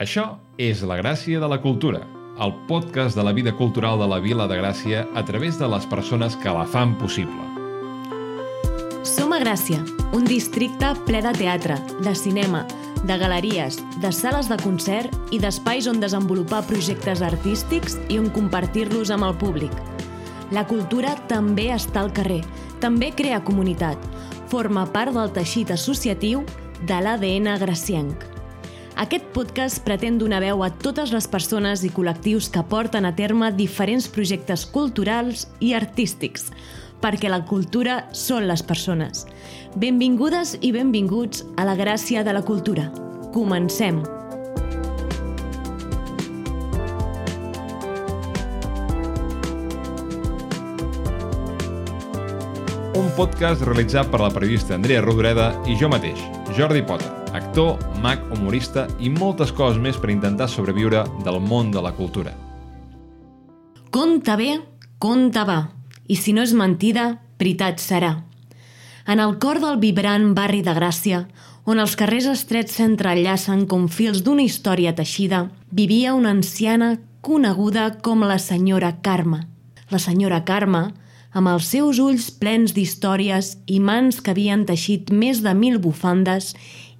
Això és La Gràcia de la Cultura, el podcast de la vida cultural de la Vila de Gràcia a través de les persones que la fan possible. Som a Gràcia, un districte ple de teatre, de cinema, de galeries, de sales de concert i d'espais on desenvolupar projectes artístics i on compartir-los amb el públic. La cultura també està al carrer, també crea comunitat, forma part del teixit associatiu de l'ADN gracienc. Aquest podcast pretén donar veu a totes les persones i col·lectius que porten a terme diferents projectes culturals i artístics, perquè la cultura són les persones. Benvingudes i benvinguts a la gràcia de la cultura. Comencem! Un podcast realitzat per la periodista Andrea Rodoreda i jo mateix, Jordi Pota, actor, mag, humorista i moltes coses més per intentar sobreviure del món de la cultura. Conta bé, conta va. I si no és mentida, veritat serà. En el cor del vibrant barri de Gràcia, on els carrers estrets s'entrellacen com fils d'una història teixida, vivia una anciana coneguda com la senyora Carme. La senyora Carme, amb els seus ulls plens d'històries i mans que havien teixit més de mil bufandes,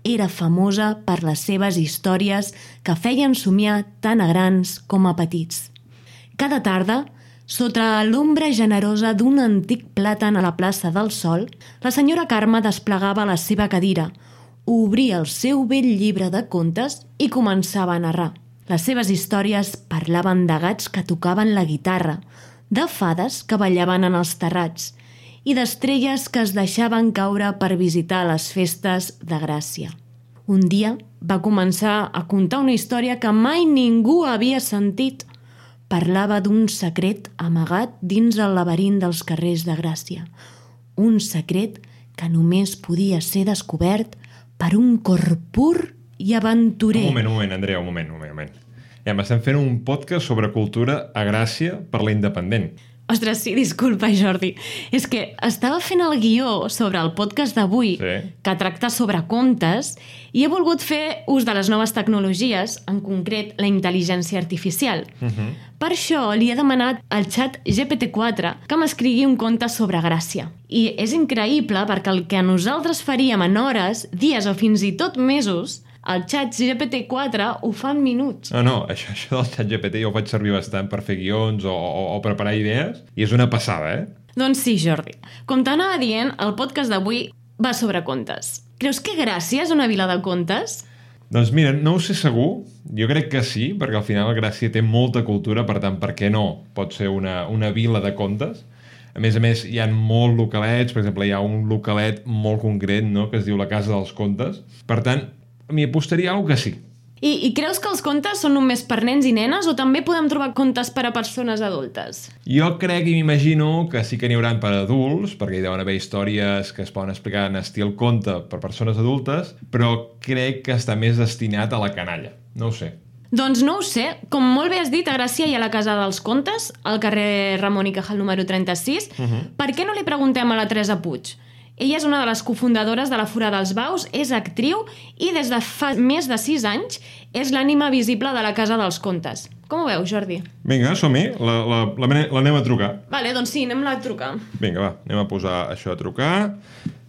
era famosa per les seves històries que feien somiar tant a grans com a petits. Cada tarda, sota l'ombra generosa d'un antic plàtan a la plaça del Sol, la senyora Carme desplegava la seva cadira, obria el seu vell llibre de contes i començava a narrar. Les seves històries parlaven de gats que tocaven la guitarra, de fades que ballaven en els terrats i d'estrelles que es deixaven caure per visitar les festes de Gràcia. Un dia va començar a contar una història que mai ningú havia sentit. Parlava d'un secret amagat dins el laberint dels carrers de Gràcia. Un secret que només podia ser descobert per un cor pur i aventurer. Un moment, un moment, Andrea, un moment, un moment. Moment. Ja, estem fent un podcast sobre cultura a Gràcia per la Independent. Ostres, sí, disculpa, Jordi. És que estava fent el guió sobre el podcast d'avui, Sí. que tracta sobre contes, i he volgut fer ús de les noves tecnologies, en concret la intel·ligència artificial. Uh -huh. Per això li he demanat al xat GPT-4 que m'escrigui un conte sobre Gràcia. I és increïble perquè el que nosaltres faríem en hores, dies o fins i tot mesos, el xat GPT-4 ho fa en minuts. No, no, això, això del xat GPT jo ho faig servir bastant per fer guions o, o, o preparar idees i és una passada, eh? Doncs sí, Jordi. Com t'anava dient, el podcast d'avui va sobre contes. Creus que Gràcia és una vila de contes? Doncs mira, no ho sé segur, jo crec que sí, perquè al final Gràcia té molta cultura, per tant, per què no? Pot ser una, una vila de contes. A més a més, hi ha molts localets, per exemple, hi ha un localet molt concret, no?, que es diu la Casa dels Contes. Per tant, m'hi apostaria alguna que sí. I, I creus que els contes són només per nens i nenes o també podem trobar contes per a persones adultes? Jo crec i m'imagino que sí que n'hi haurà per adults, perquè hi deuen haver històries que es poden explicar en estil conte per persones adultes, però crec que està més destinat a la canalla. No ho sé. Doncs no ho sé. Com molt bé has dit, a Gràcia hi ha la Casa dels Contes, al carrer Ramon i Cajal número 36. Uh -huh. Per què no li preguntem a la Teresa Puig? Ella és una de les cofundadores de la Fura dels Baus, és actriu i des de fa més de 6 anys és l'ànima visible de la Casa dels Contes. Com ho veus, Jordi? Vinga, som-hi, l'anem a trucar. Vale, doncs sí, anem-la a trucar. Vinga, va, anem a posar això a trucar.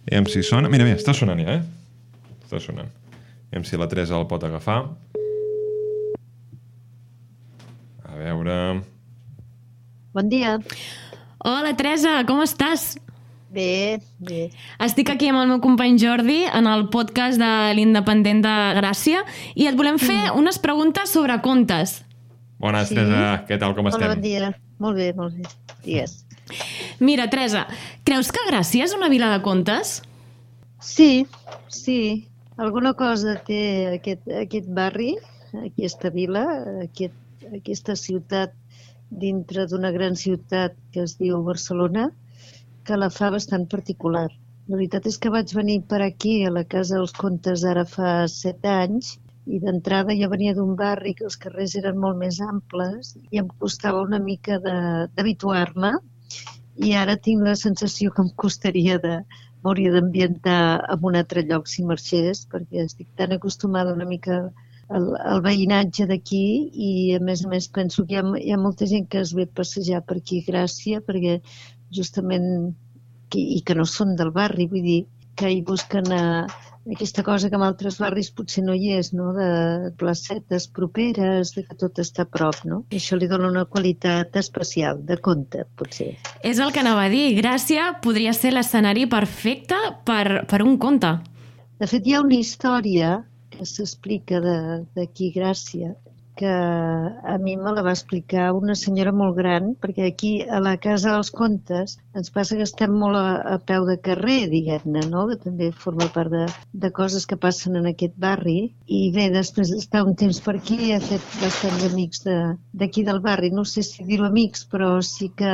Aviam si sona. Mira, mira, està sonant ja, eh? Està sonant. Aviam si la Teresa el pot agafar. A veure... Bon dia. Hola, Teresa, com estàs? Bé, bé. Estic aquí amb el meu company Jordi en el podcast de l'Independent de Gràcia i et volem fer unes preguntes sobre contes. Bones, Sí? Teresa, què tal, com Hola, estem? bon dia. Molt bé, molt bé. Digues. Mira, Teresa, creus que Gràcia és una vila de contes? Sí, sí. Alguna cosa té aquest, aquest barri, aquesta vila, aquest, aquesta ciutat dintre d'una gran ciutat que es diu Barcelona, que la fa bastant particular. La veritat és que vaig venir per aquí, a la Casa dels Contes, ara fa set anys, i d'entrada jo venia d'un barri que els carrers eren molt més amples i em costava una mica d'habituar-me i ara tinc la sensació que em costaria de m'hauria d'ambientar en un altre lloc si marxés perquè estic tan acostumada una mica el, el veïnatge d'aquí i a més a més penso que hi ha, hi ha molta gent que es ve a passejar per aquí Gràcia perquè justament que, i que no són del barri, vull dir que hi busquen a, aquesta cosa que en altres barris potser no hi és, no? de placetes properes, de que tot està a prop. No? I això li dona una qualitat especial, de conte, potser. És el que anava a dir. Gràcia podria ser l'escenari perfecte per, per un conte. De fet, hi ha una història que s'explica d'aquí Gràcia, que a mi me la va explicar una senyora molt gran, perquè aquí a la Casa dels Contes ens passa que estem molt a, a peu de carrer, diguem-ne, no? que també forma part de, de coses que passen en aquest barri. I bé, després d'estar un temps per aquí he fet bastants amics d'aquí de, del barri. No sé si dir-ho amics, però sí que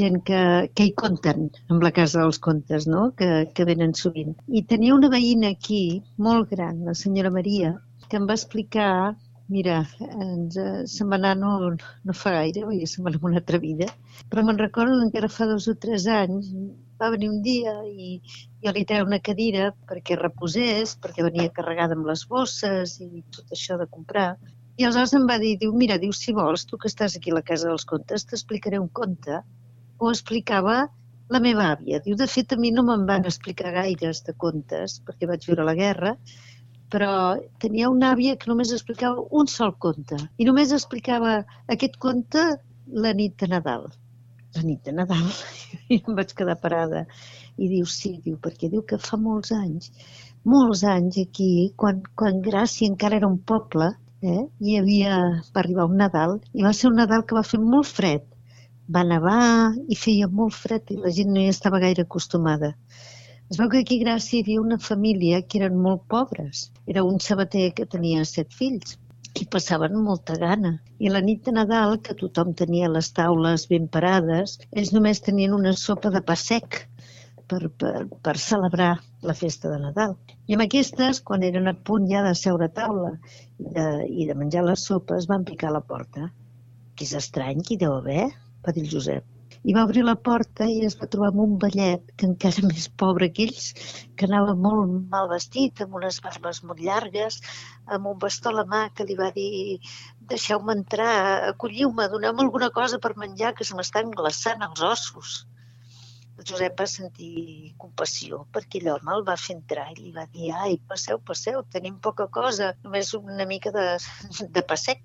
gent que, que hi compten amb la Casa dels Contes, no? que, que venen sovint. I tenia una veïna aquí, molt gran, la senyora Maria, que em va explicar Mira, ens, eh, se'n va anar no, no fa gaire, perquè anar una altra vida, però me'n recordo que encara fa dos o tres anys va venir un dia i jo li treu una cadira perquè reposés, perquè venia carregada amb les bosses i tot això de comprar. I aleshores em va dir, diu, mira, diu, si vols, tu que estàs aquí a la Casa dels Contes, t'explicaré un conte. Ho explicava la meva àvia. Diu, de fet, a mi no me'n van explicar gaires de contes, perquè vaig viure la guerra, però tenia una àvia que només explicava un sol conte i només explicava aquest conte la nit de Nadal. La nit de Nadal. I em vaig quedar parada. I diu, sí, diu, perquè diu que fa molts anys, molts anys aquí, quan, quan Gràcia encara era un poble, eh, hi havia, va arribar un Nadal, i va ser un Nadal que va fer molt fred. Va nevar i feia molt fred i la gent no hi estava gaire acostumada. Es veu que aquí a Gràcia hi havia una família que eren molt pobres. Era un sabater que tenia set fills i passaven molta gana. I la nit de Nadal, que tothom tenia les taules ben parades, ells només tenien una sopa de pa sec per, per, per celebrar la festa de Nadal. I amb aquestes, quan eren a punt ja de seure a taula i de, i de menjar les sopes, van picar a la porta. Que és estrany, qui deu haver? va dir el Josep i va obrir la porta i es va trobar amb un ballet que encara més pobre que ells, que anava molt mal vestit, amb unes barbes molt llargues, amb un bastó a la mà que li va dir deixeu-me entrar, acolliu-me, doneu-me alguna cosa per menjar que se m'estan glaçant els ossos Josep va sentir compassió perquè l'home el va fer entrar i li va dir ai, passeu, passeu, tenim poca cosa, només una mica de, de passec,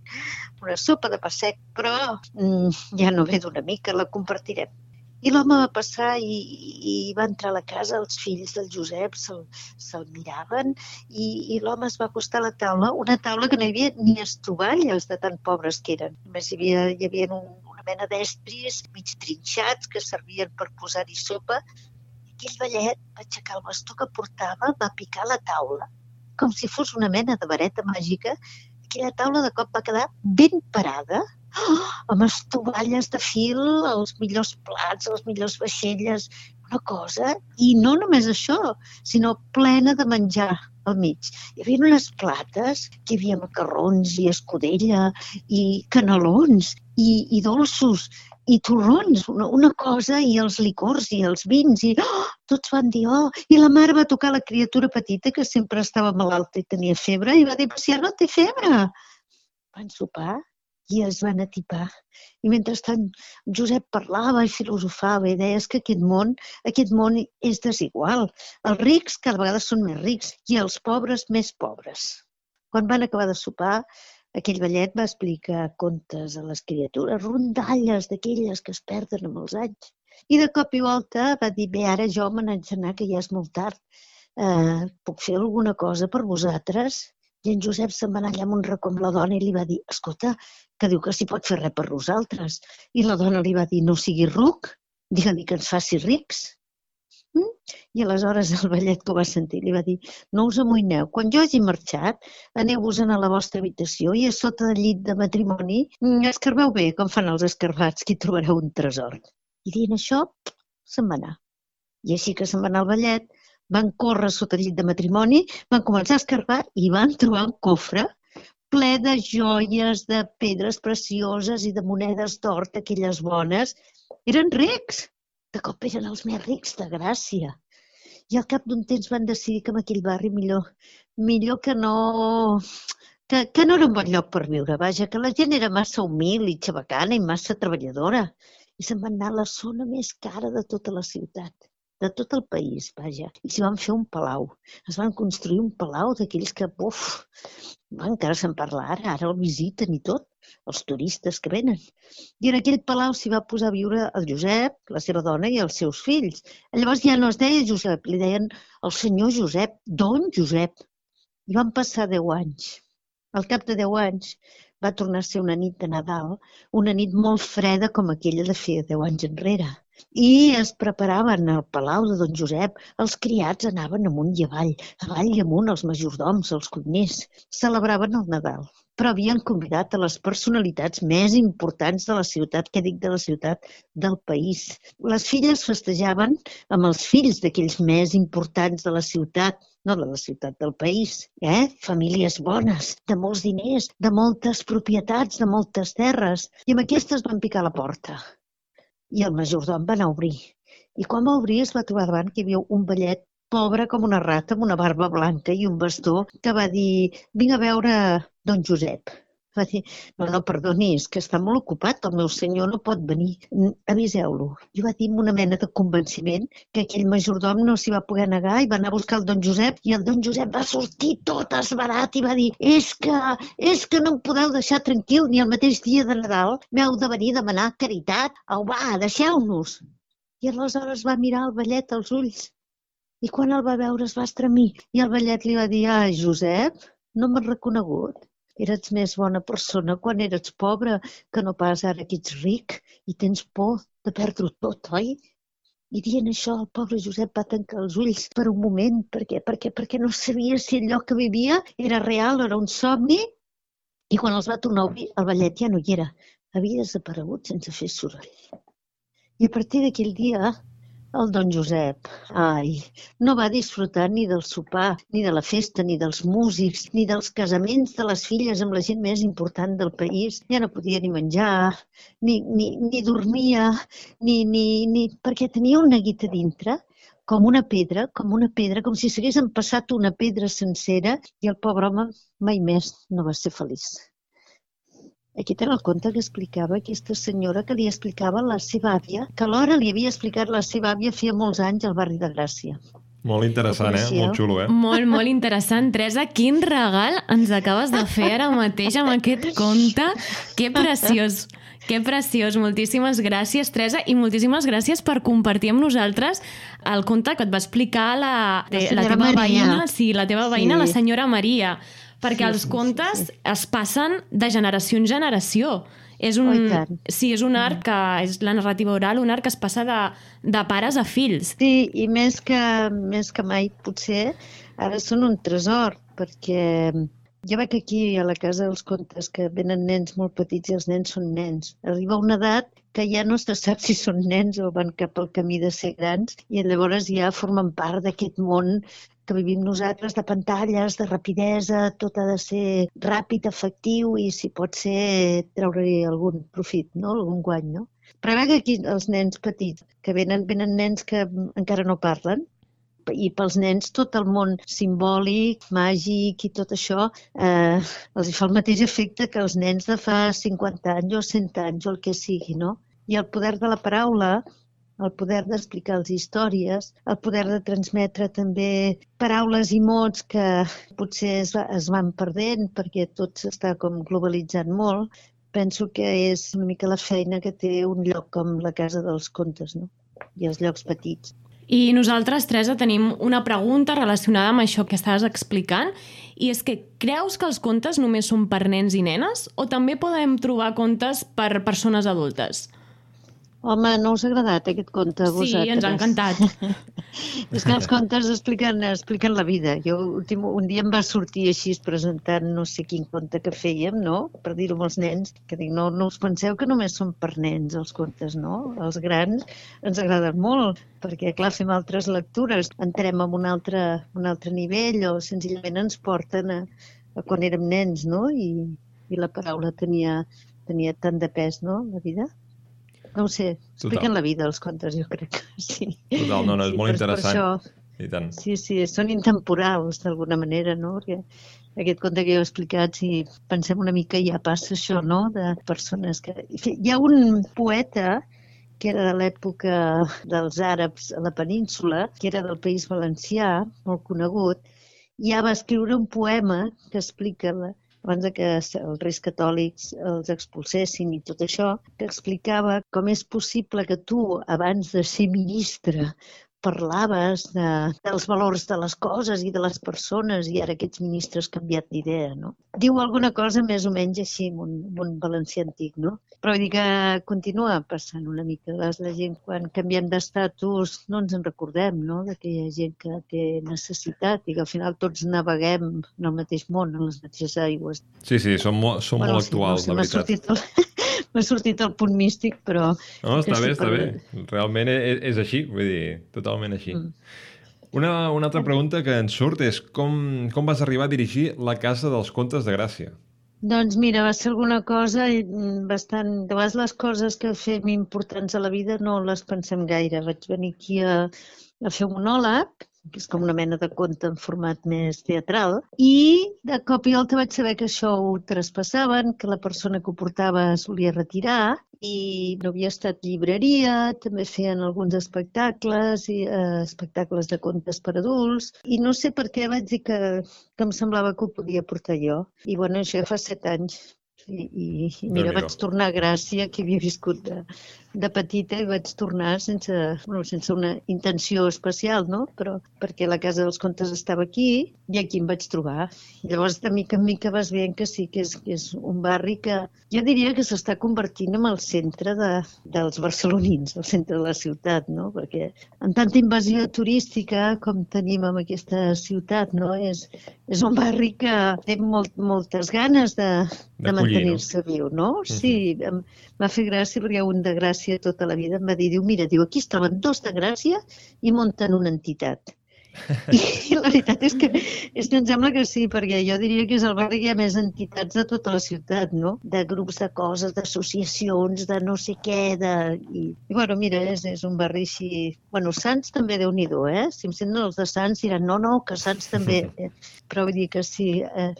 una sopa de passec, però mm, ja no ve d'una mica, la compartirem. I l'home va passar i, i va entrar a la casa, els fills del Josep se'l se miraven i, i l'home es va acostar a la taula, una taula que no hi havia ni estovalles de tan pobres que eren. Només hi havia, hi havia un, una mena d'estris mig trinxats que servien per posar-hi sopa. I aquell ballet va aixecar el bastó que portava, va picar la taula, com si fos una mena de vareta màgica. Aquella taula de cop va quedar ben parada, oh, amb estovalles de fil, els millors plats, les millors vaixelles, una cosa, i no només això, sinó plena de menjar al mig. Hi havia unes plates que hi havia macarrons i escudella i canelons i, i dolços i torrons, una, una cosa, i els licors i els vins, i oh, tots van dir, oh, i la mare va tocar la criatura petita que sempre estava malalta i tenia febre, i va dir, si ara no té febre. Van sopar i es van atipar. I mentrestant Josep parlava i filosofava i deia que aquest món, aquest món és desigual. Els rics cada vegada són més rics i els pobres més pobres. Quan van acabar de sopar, aquell ballet va explicar contes a les criatures, rondalles d'aquelles que es perden amb els anys. I de cop i volta va dir, bé, ara jo me n'haig d'anar, que ja és molt tard. Eh, puc fer alguna cosa per vosaltres? I en Josep se'n va anar allà amb un racó amb la dona i li va dir, escolta, que diu que s'hi pot fer res per nosaltres. I la dona li va dir, no sigui ruc, digue-li que ens faci rics. Mm? I aleshores el ballet que ho va sentir li va dir, no us amoïneu, quan jo hagi marxat, aneu-vos a la vostra habitació i a sota del llit de matrimoni mm, escarbeu bé, com fan els escarbats, que hi trobareu un tresor. I dient això, se'n va anar. I així que se'n va anar al ballet, van córrer sota el llit de matrimoni, van començar a escarbar i van trobar un cofre ple de joies, de pedres precioses i de monedes d'or, aquelles bones. Eren rics. De cop eren els més rics de Gràcia. I al cap d'un temps van decidir que en aquell barri millor, millor que no que, que no era un bon lloc per viure, vaja, que la gent era massa humil i xabacana i massa treballadora. I se'n van anar a la zona més cara de tota la ciutat, de tot el país, vaja. I s'hi van fer un palau. Es van construir un palau d'aquells que, buf, encara se'n parla ara, ara el visiten i tot, els turistes que venen. I en aquell palau s'hi va posar a viure el Josep, la seva dona i els seus fills. Llavors ja no es deia Josep, li deien el senyor Josep, don Josep. I van passar deu anys. Al cap de deu anys va tornar a ser una nit de Nadal, una nit molt freda com aquella de feia deu anys enrere. I es preparaven al Palau de Don Josep, els criats anaven amunt i avall, avall i amunt els majordoms, els cuiners, celebraven el Nadal però havien convidat a les personalitats més importants de la ciutat, que dic de la ciutat, del país. Les filles festejaven amb els fills d'aquells més importants de la ciutat, no de la ciutat del país, eh? famílies bones, de molts diners, de moltes propietats, de moltes terres, i amb aquestes van picar la porta. I el majordom va anar a obrir. I quan va obrir es va trobar davant que hi havia un ballet pobre com una rata, amb una barba blanca i un bastó, que va dir, vinc a veure don Josep. Va dir, no, no, perdoni, és que està molt ocupat, el meu senyor no pot venir, aviseu-lo. I va dir amb una mena de convenciment que aquell majordom no s'hi va poder negar i va anar a buscar el don Josep i el don Josep va sortir tot esbarat i va dir, és que, és que no em podeu deixar tranquil ni el mateix dia de Nadal m'heu de venir a demanar caritat. Au, va, deixeu-nos. I aleshores va mirar el ballet als ulls i quan el va veure es va estremir i el vellet li va dir, ai, Josep, no m'has reconegut. Eres més bona persona quan eres pobre que no pas ara que ets ric i tens por de perdre tot, oi? I dient això, el pobre Josep va tancar els ulls per un moment, perquè, perquè, perquè no sabia si lloc que vivia era real o era un somni. I quan els va tornar a obrir, el ballet ja no hi era. Havia desaparegut sense fer soroll. I a partir d'aquell dia, el don Josep, ai, no va disfrutar ni del sopar, ni de la festa, ni dels músics, ni dels casaments de les filles amb la gent més important del país. Ja no podia ni menjar, ni, ni, ni dormia, ni, ni, ni... perquè tenia una guita dintre com una pedra, com una pedra, com si s'hagués passat una pedra sencera i el pobre home mai més no va ser feliç. Aquest era el conte que explicava aquesta senyora que li explicava la seva àvia, que alhora li havia explicat la seva àvia feia molts anys al barri de Gràcia. Molt interessant, eh? Molt xulo, eh? Molt, molt interessant. Teresa, quin regal ens acabes de fer ara mateix amb aquest conte. Que preciós. Que preciós. Moltíssimes gràcies, Teresa, i moltíssimes gràcies per compartir amb nosaltres el conte que et va explicar la, la, la teva Maria. veïna, sí, la teva veïna, Sí. la senyora Maria perquè Sí, els sí, contes sí, sí. es passen de generació en generació. És un, Oh, sí, és un art que és la narrativa oral, un art que es passa de, de pares a fills. Sí, i més que, més que mai, potser, ara són un tresor, perquè jo veig aquí a la Casa dels Contes que venen nens molt petits i els nens són nens. Arriba una edat que ja no se sap si són nens o van cap al camí de ser grans i llavors ja formen part d'aquest món que vivim nosaltres de pantalles, de rapidesa, tot ha de ser ràpid, efectiu i si pot ser treure-hi algun profit, no? algun guany. No? Però veig aquí els nens petits, que venen, venen nens que encara no parlen, i pels nens tot el món simbòlic, màgic i tot això eh, els fa el mateix efecte que els nens de fa 50 anys o 100 anys o el que sigui, no? I el poder de la paraula, el poder d'explicar les històries, el poder de transmetre també paraules i mots que potser es, es van perdent perquè tot s'està com globalitzant molt, penso que és una mica la feina que té un lloc com la Casa dels Contes, no? I els llocs petits. I nosaltres, Teresa, tenim una pregunta relacionada amb això que estaves explicant i és que creus que els contes només són per nens i nenes o també podem trobar contes per persones adultes? Home, no us ha agradat aquest conte a Sí, vosaltres? ens ha encantat. És que els contes expliquen, expliquen la vida. Jo últim, un dia em va sortir així presentant no sé quin conte que fèiem, no? Per dir-ho amb els nens, que dic, no, no us penseu que només són per nens els contes, no? Els grans ens agraden molt, perquè clar, fem altres lectures, entrem en un altre, un altre nivell o senzillament ens porten a, a quan érem nens, no? I, i la paraula tenia, tenia tant de pes, no? La vida. No ho sé, expliquen Total. la vida els contes, jo crec que sí. Total, no, no, és Sí, molt interessant. això- I tant. Sí, sí, són intemporals d'alguna manera, no? Perquè aquest conte que heu explicat, si pensem una mica, ja passa això, no? De persones que... Hi ha un poeta que era de l'època dels àrabs a la península, que era del País Valencià, molt conegut, ja va escriure un poema que explica la, abans que els reis catòlics els expulsessin i tot això, que explicava com és possible que tu, abans de ser ministre, parlaves de, dels valors de les coses i de les persones i ara aquests ministres han canviat d'idea, no? Diu alguna cosa més o menys així en un, en un valencià antic, no? Però vull dir que continua passant una mica. La, la gent, quan canviem d'estatus, no ens en recordem, no?, de que hi ha gent que té necessitat i que al final tots naveguem en el mateix món, en les mateixes aigües. Sí, sí, són, molt, són bueno, molt actuals, sí, no sé, la veritat. m'ha sortit el punt místic, però... No, està bé, està bé. Realment és, és així, vull dir, totalment així. Mm. Una, una altra pregunta que ens surt és com, com vas arribar a dirigir la Casa dels Contes de Gràcia? Doncs mira, va ser alguna cosa mm, bastant... De vegades les coses que fem importants a la vida no les pensem gaire. Vaig venir aquí a, a fer un monòleg que és com una mena de conte en format més teatral, i de cop i volta vaig saber que això ho traspassaven, que la persona que ho portava es volia retirar, i no havia estat llibreria, també feien alguns espectacles, i, eh, espectacles de contes per adults, i no sé per què vaig dir que, que em semblava que ho podia portar jo. I bueno, això ja fa set anys. I, i, mira, vaig tornar a Gràcia, que havia viscut de, de petita i vaig tornar sense, bueno, sense una intenció especial, no? Però perquè la Casa dels Contes estava aquí i aquí em vaig trobar. Llavors, de mica en mica vas veient que sí, que és, que és un barri que jo diria que s'està convertint en el centre de, dels barcelonins, el centre de la ciutat, no? Perquè amb tanta invasió turística com tenim en aquesta ciutat, no? És, és un barri que té molt, moltes ganes de, de mantenir-se no? viu, no? Sí, uh -huh. m'ha fet gràcia perquè un de Gràcia Gràcia tota la vida em va dir, diu, mira, diu, aquí es troben dos de Gràcia i munten una entitat. I la veritat és que, és que em sembla que sí, perquè jo diria que és el barri que hi ha més entitats de tota la ciutat, no? De grups de coses, d'associacions, de no sé què, de... I, i bueno, mira, és, és un barri així... Bueno, Sants també déu nhi eh? Si em senten els de Sants diran, no, no, que Sants també... Eh? Però vull dir que sí... Eh?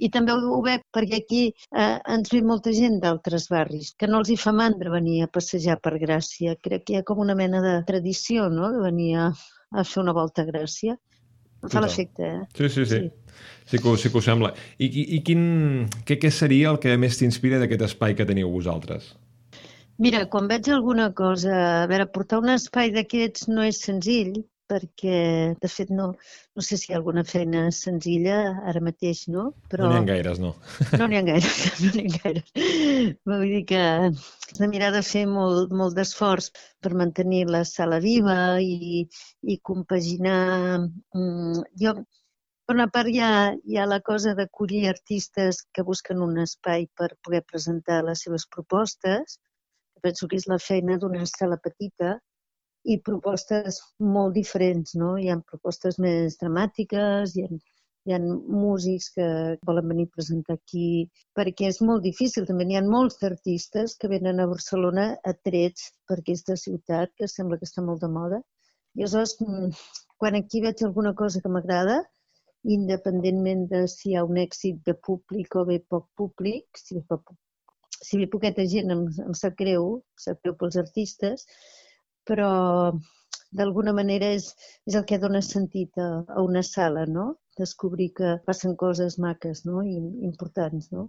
I també ho veig perquè aquí eh, ens ve molta gent d'altres barris, que no els hi fa mandra venir a passejar per Gràcia. Crec que hi ha com una mena de tradició, no?, de venir a, a fer una volta a Gràcia. Em fa l'efecte, eh? Sí, sí, sí. sí. Sí que, sí que ho sembla. I, i, i quin, què, què seria el que més t'inspira d'aquest espai que teniu vosaltres? Mira, quan veig alguna cosa... A veure, portar un espai d'aquests no és senzill, perquè, de fet, no, no sé si hi ha alguna feina senzilla ara mateix, no? Però... No n'hi ha gaires, no. No n'hi ha gaires, no n'hi ha gaires. Vull dir que de mirar de fer molt, molt d'esforç per mantenir la sala viva i, i compaginar... Mm, jo, per una part, hi ha, hi ha la cosa d'acollir artistes que busquen un espai per poder presentar les seves propostes. Penso que és la feina d'una sala petita, i propostes molt diferents, no? Hi ha propostes més dramàtiques, hi ha, hi ha músics que volen venir a presentar aquí, perquè és molt difícil. També n'hi ha molts artistes que venen a Barcelona atrets per aquesta ciutat, que sembla que està molt de moda. I aleshores, mm, quan aquí veig alguna cosa que m'agrada, independentment de si hi ha un èxit de públic o bé poc públic, si poc, si ve poqueta gent em, em sap greu, em sap greu pels artistes, però d'alguna manera és, és el que dona sentit a, a una sala, no? Descobrir que passen coses maques no? i importants, no?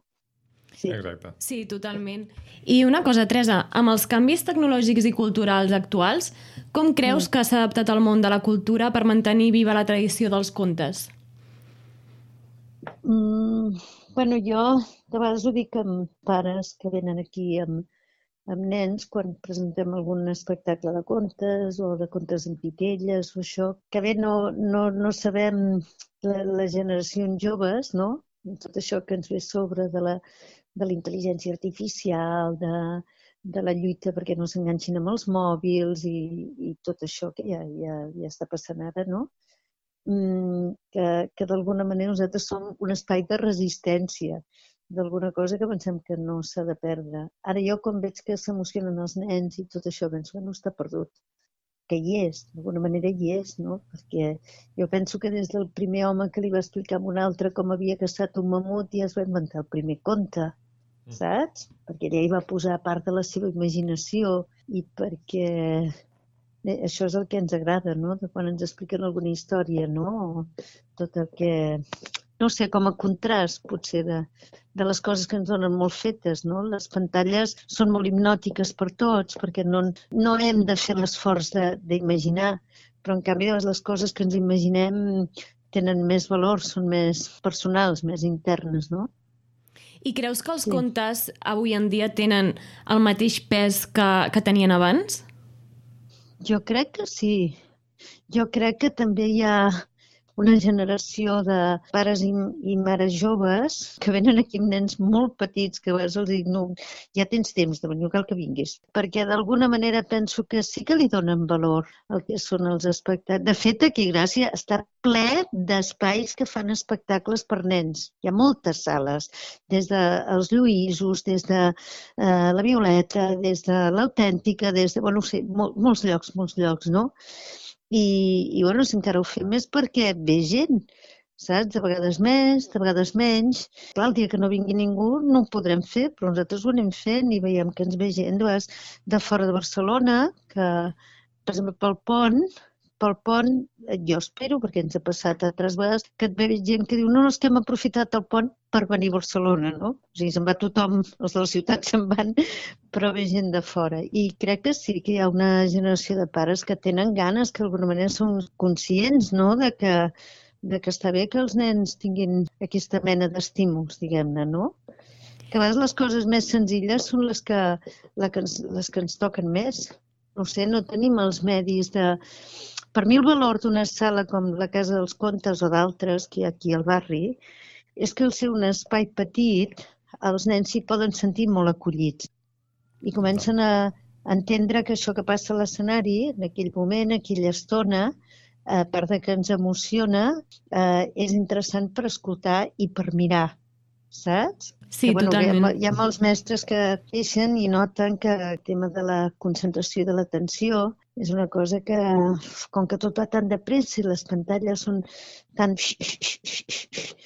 Sí. Exacte. Sí, totalment. I una cosa, Teresa, amb els canvis tecnològics i culturals actuals, com creus mm. que s'ha adaptat el món de la cultura per mantenir viva la tradició dels contes? Mm, bueno, jo de vegades ho dic amb pares que venen aquí amb, amb nens quan presentem algun espectacle de contes o de contes en pitelles o això, que bé no, no, no sabem la, les generacions joves, no? Tot això que ens ve sobre de la, de la intel·ligència artificial, de, de la lluita perquè no s'enganxin amb els mòbils i, i tot això que ja, ja, ja està passant ara, no? Mm, que, que d'alguna manera nosaltres som un espai de resistència d'alguna cosa que pensem que no s'ha de perdre. Ara jo quan veig que s'emocionen els nens i tot això, penso que no està perdut, que hi és, d'alguna manera hi és, no? Perquè jo penso que des del primer home que li va explicar a un altre com havia caçat un mamut ja es va inventar el primer conte, mm. saps? Perquè ella hi va posar part de la seva imaginació i perquè eh, això és el que ens agrada, no? De quan ens expliquen alguna història, no? Tot el que no sé, com a contrast, potser, de, de les coses que ens donen molt fetes, no? Les pantalles són molt hipnòtiques per tots, perquè no, no hem de fer l'esforç d'imaginar, però en canvi les coses que ens imaginem tenen més valor, són més personals, més internes, no? I creus que els sí. contes avui en dia tenen el mateix pes que, que tenien abans? Jo crec que sí. Jo crec que també hi ha una generació de pares i, i mares joves que venen aquí amb nens molt petits que a els dic, no, ja tens temps de venir, cal que vinguis. Perquè d'alguna manera penso que sí que li donen valor al que són els espectacles. De fet, aquí Gràcia està ple d'espais que fan espectacles per nens. Hi ha moltes sales, des dels de Lluïsos, des de eh, la Violeta, des de l'Autèntica, des de, bueno, no sé, mol, molts llocs, molts llocs, no? I, i bueno, si encara ho fem més perquè ve gent, saps? De vegades més, de vegades menys. Clar, el dia que no vingui ningú no ho podrem fer, però nosaltres ho anem fent i veiem que ens ve gent de fora de Barcelona, que, per exemple, pel pont, pel pont, eh, jo espero, perquè ens ha passat altres vegades, que et ve gent que diu no, és que hem aprofitat el pont per venir a Barcelona, no? O sigui, se'n va tothom, els de la ciutat se'n van, però ve gent de fora. I crec que sí que hi ha una generació de pares que tenen ganes, que d'alguna manera són conscients, no?, de que, de que està bé que els nens tinguin aquesta mena d'estímuls, diguem-ne, no? Que a vegades les coses més senzilles són les que, les que, ens, les que ens toquen més. No sé, no tenim els medis de per mi el valor d'una sala com la Casa dels Contes o d'altres que hi ha aquí al barri és que al ser un espai petit els nens s'hi poden sentir molt acollits i comencen a entendre que això que passa a l'escenari, en aquell moment, aquella estona, a part de que ens emociona, eh, és interessant per escoltar i per mirar, saps? Sí, que, bueno, totalment. Hi ha, hi ha molts mestres que queixen i noten que el tema de la concentració i de l'atenció és una cosa que, com que tot va tan de pressa i les pantalles són tan...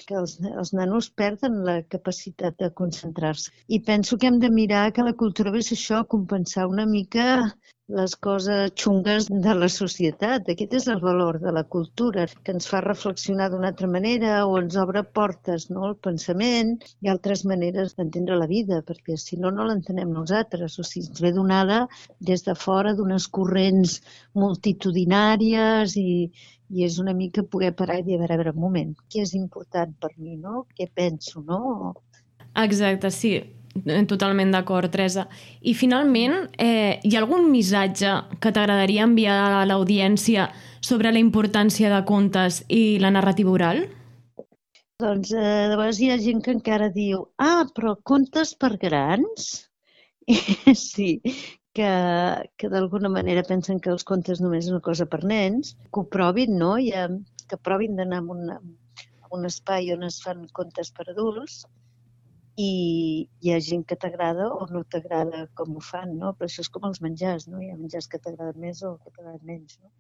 que els, els nanos perden la capacitat de concentrar-se. I penso que hem de mirar que la cultura és això, compensar una mica les coses xungues de la societat. Aquest és el valor de la cultura, que ens fa reflexionar d'una altra manera o ens obre portes no? al pensament i altres maneres d'entendre la vida, perquè si no, no l'entenem nosaltres. O sigui, ens ve donada des de fora d'unes corrents multitudinàries i, i és una mica poder parar i dir, a veure, a veure, un moment, què és important per mi, no? Què penso, no? Exacte, sí. Eh, totalment d'acord, Teresa. I finalment, eh, hi ha algun missatge que t'agradaria enviar a l'audiència sobre la importància de contes i la narrativa oral? Doncs eh, de vegades hi ha gent que encara diu ah, però contes per grans? sí, que, que d'alguna manera pensen que els contes només és una cosa per nens, que ho provin, no? I, que provin d'anar a, un, a un espai on es fan contes per adults i hi ha gent que t'agrada o no t'agrada com ho fan, no? Però això és com els menjars, no? Hi ha menjars que t'agraden més o que t'agraden menys, no?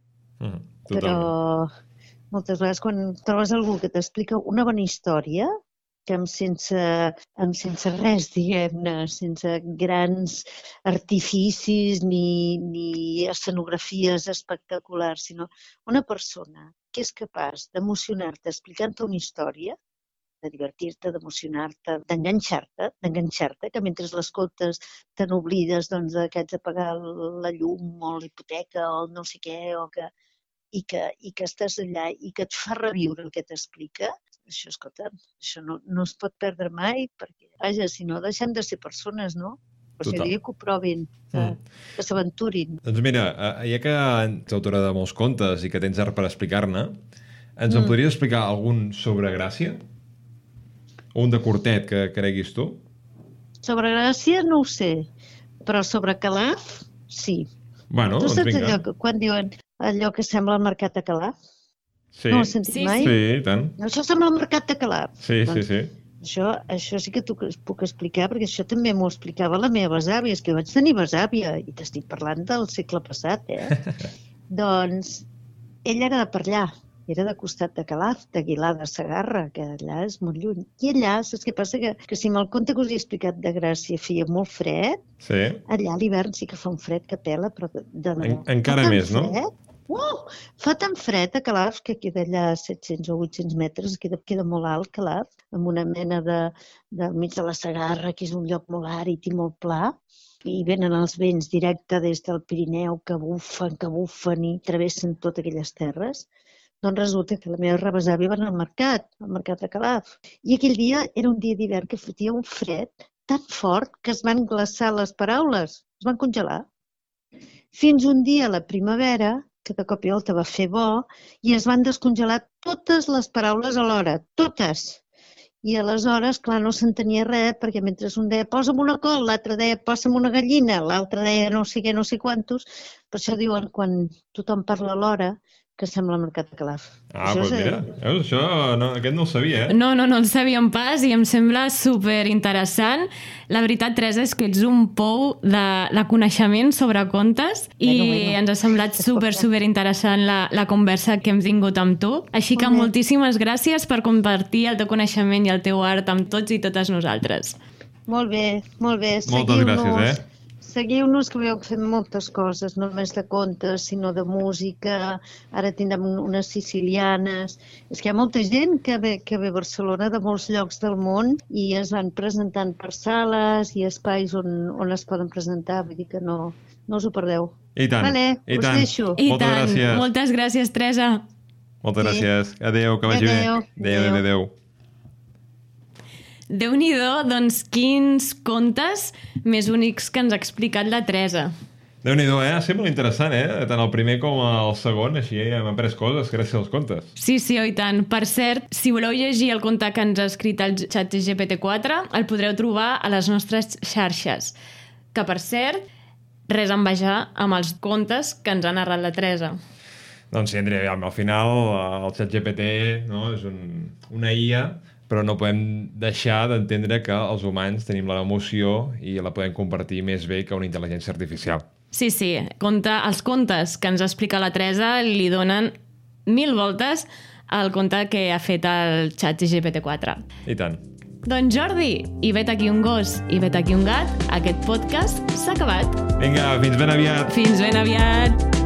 Mm, Però moltes vegades quan trobes algú que t'explica una bona història, que amb sense, amb sense res, diguem-ne, sense grans artificis ni, ni escenografies espectaculars, sinó una persona que és capaç d'emocionar-te explicant-te una història, de divertir-te, d'emocionar-te, d'enganxar-te, d'enganxar-te, que mentre l'escoltes te n'oblides doncs, que haig de pagar la llum o l'hipoteca o el no sé què, o que, i, que, i que estàs allà i que et fa reviure el que t'explica, això, escolta, això no, no es pot perdre mai, perquè, vaja, si no, deixem de ser persones, no? O sigui, que ho provin, que, mm. que s'aventurin. Doncs mira, eh, ja que ets autora de molts contes i que tens art per explicar-ne, ens mm. en podries explicar algun sobre Gràcia? O un de curtet que creguis tu? Sobre Gràcia no ho sé, però sobre Calaf, sí. Bueno, tu doncs saps vinga. allò que, quan diuen allò que sembla el mercat de Calaf? Sí. No ho has sentit Sí, mai? Sí, i tant. Això sembla el mercat de Calaf. Sí, sí, Doncs sí. Això, això sí que t'ho puc explicar, perquè això també m'ho explicava la meva besàvia. És que vaig tenir besàvia, i t'estic parlant del segle passat, eh? Doncs ell era de per allà, era de costat de Calaf, d'Aguilar de Sagarra, que allà és molt lluny. I allà, saps què passa? Que, que si amb el conte que us he explicat de Gràcia feia molt fred, Sí. allà a l'hivern sí que fa un fred que pela, però de, de. En- encara més, no? Fred, Uau! Fa tan fred a Calaf que queda allà a 700 o 800 metres, queda, queda molt alt Calaf, amb una mena de, de mig de la Sagarra, que és un lloc molt àrid i molt pla, i venen els vents directe des del Pirineu que bufen, que bufen i travessen totes aquelles terres. Doncs resulta que la meva rebesàvia va anar al mercat, al mercat de Calaf. I aquell dia era un dia d'hivern que fotia un fred tan fort que es van glaçar les paraules, es van congelar. Fins un dia a la primavera, que de cop i volta va fer bo, i es van descongelar totes les paraules alhora, totes. I aleshores, clar, no s'entenia res, perquè mentre un deia posa'm una col, l'altre deia posa'm una gallina, l'altre deia no sé què, no sé quantos. Per això diuen, quan tothom parla alhora, que sembla Mercat de Calaf. Ah, Això doncs és, eh, mira, veus, això no, aquest no ho sabia, eh? No, no, no el sabíem pas i em sembla super interessant. La veritat, Teresa, és que ets un pou de, de coneixement sobre contes i Bueno, bueno. ens ha semblat super, super interessant la, la conversa que hem tingut amb tu. Així que Molt bé. moltíssimes gràcies per compartir el teu coneixement i el teu art amb tots i totes nosaltres. Molt bé, molt bé. Moltes gràcies, eh? Seguiu-nos, que veieu que fem moltes coses, no només de contes, sinó de música. Ara tindrem unes sicilianes. És que hi ha molta gent que ve, que ve a Barcelona de molts llocs del món i es van presentant per sales i espais on, on es poden presentar. Vull dir que no, no us ho perdeu. I tant, Vale, i us tant. deixo. I Moltes tant, gràcies. moltes gràcies, Teresa. Moltes Sí. gràcies. Adéu, que vagi Adéu. bé. Adéu, adéu, adéu. Déu nhi doncs quins contes més únics que ens ha explicat la Teresa. déu nhi eh? Ha sigut molt interessant, eh? Tant el primer com el segon, així hem après coses gràcies als contes. Sí, sí, oi tant. Per cert, si voleu llegir el conte que ens ha escrit el xat GPT-4, el podreu trobar a les nostres xarxes. Que, per cert, res envejar amb els contes que ens ha narrat la Teresa. Doncs sí, Andrea, al final eh, el xat GPT no, és un, una IA, però no podem deixar d'entendre que els humans tenim l'emoció i la podem compartir més bé que una intel·ligència artificial. Sí, sí, conte, els contes que ens explica la Teresa li donen mil voltes al conte que ha fet el xat GPT-4. I tant. Doncs Jordi, i vet aquí un gos i vet aquí un gat, aquest podcast s'ha acabat. Vinga, fins ben aviat. Fins ben aviat!